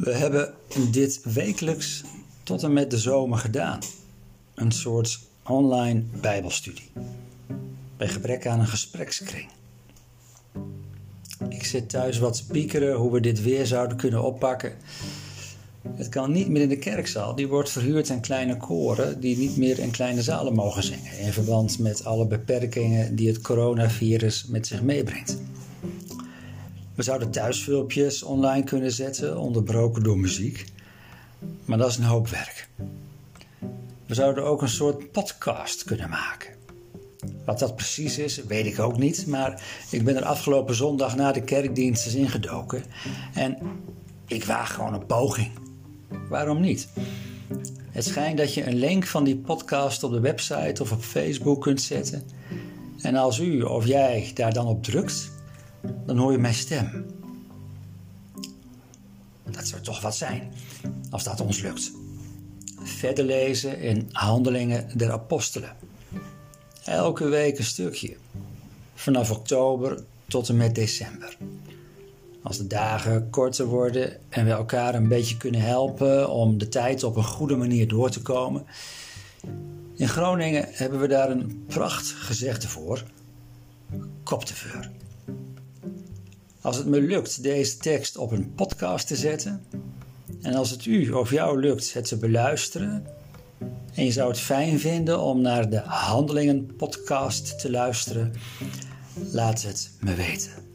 We hebben dit wekelijks tot en met de zomer gedaan. Een soort online Bijbelstudie. Bij gebrek aan een gesprekskring. Ik zit thuis wat piekeren hoe we dit weer zouden kunnen oppakken. Het kan niet meer in de kerkzaal. Die wordt verhuurd aan kleine koren die niet meer in kleine zalen mogen zingen. In verband met alle beperkingen die het coronavirus met zich meebrengt. We zouden thuisfilmpjes online kunnen zetten, onderbroken door muziek. Maar dat is een hoop werk. We zouden ook een soort podcast kunnen maken. Wat dat precies is, weet ik ook niet. Maar ik ben er afgelopen zondag na de kerkdienst eens ingedoken. En ik waag gewoon een poging. Waarom niet? Het schijnt dat je een link van die podcast op de website of op Facebook kunt zetten. En als u of jij daar dan op drukt, dan hoor je mijn stem. Dat zou toch wat zijn, als dat ons lukt. Verder lezen in Handelingen der Apostelen. Elke week een stukje. Vanaf oktober tot en met december. Als de dagen korter worden en we elkaar een beetje kunnen helpen om de tijd op een goede manier door te komen. In Groningen hebben we daar een pracht gezegde voor. Kopteveur. Als het me lukt deze tekst op een podcast te zetten, en als het u of jou lukt het te beluisteren, en je zou het fijn vinden om naar de Handelingen podcast te luisteren, laat het me weten.